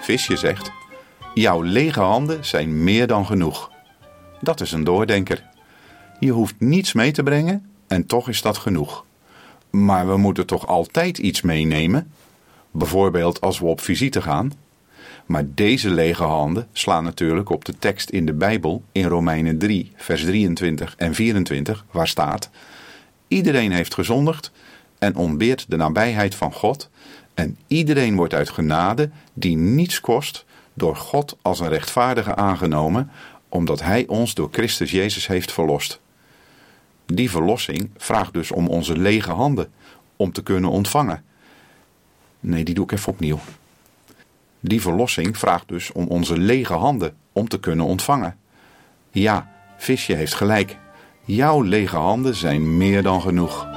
visje zegt: Jouw lege handen zijn meer dan genoeg. Dat is een doordenker. Je hoeft niets mee te brengen en toch is dat genoeg. Maar we moeten toch altijd iets meenemen? Bijvoorbeeld als we op visite gaan. Maar deze lege handen slaan natuurlijk op de tekst in de Bijbel in Romeinen 3, vers 23 en 24, waar staat: Iedereen heeft gezondigd en ontbeert de nabijheid van God, en iedereen wordt uit genade, die niets kost, door God als een rechtvaardige aangenomen, omdat Hij ons door Christus Jezus heeft verlost. Die verlossing vraagt dus om onze lege handen, om te kunnen ontvangen. Nee, die doe ik even opnieuw. Die verlossing vraagt dus om onze lege handen, om te kunnen ontvangen. Ja, visje heeft gelijk. Jouw lege handen zijn meer dan genoeg.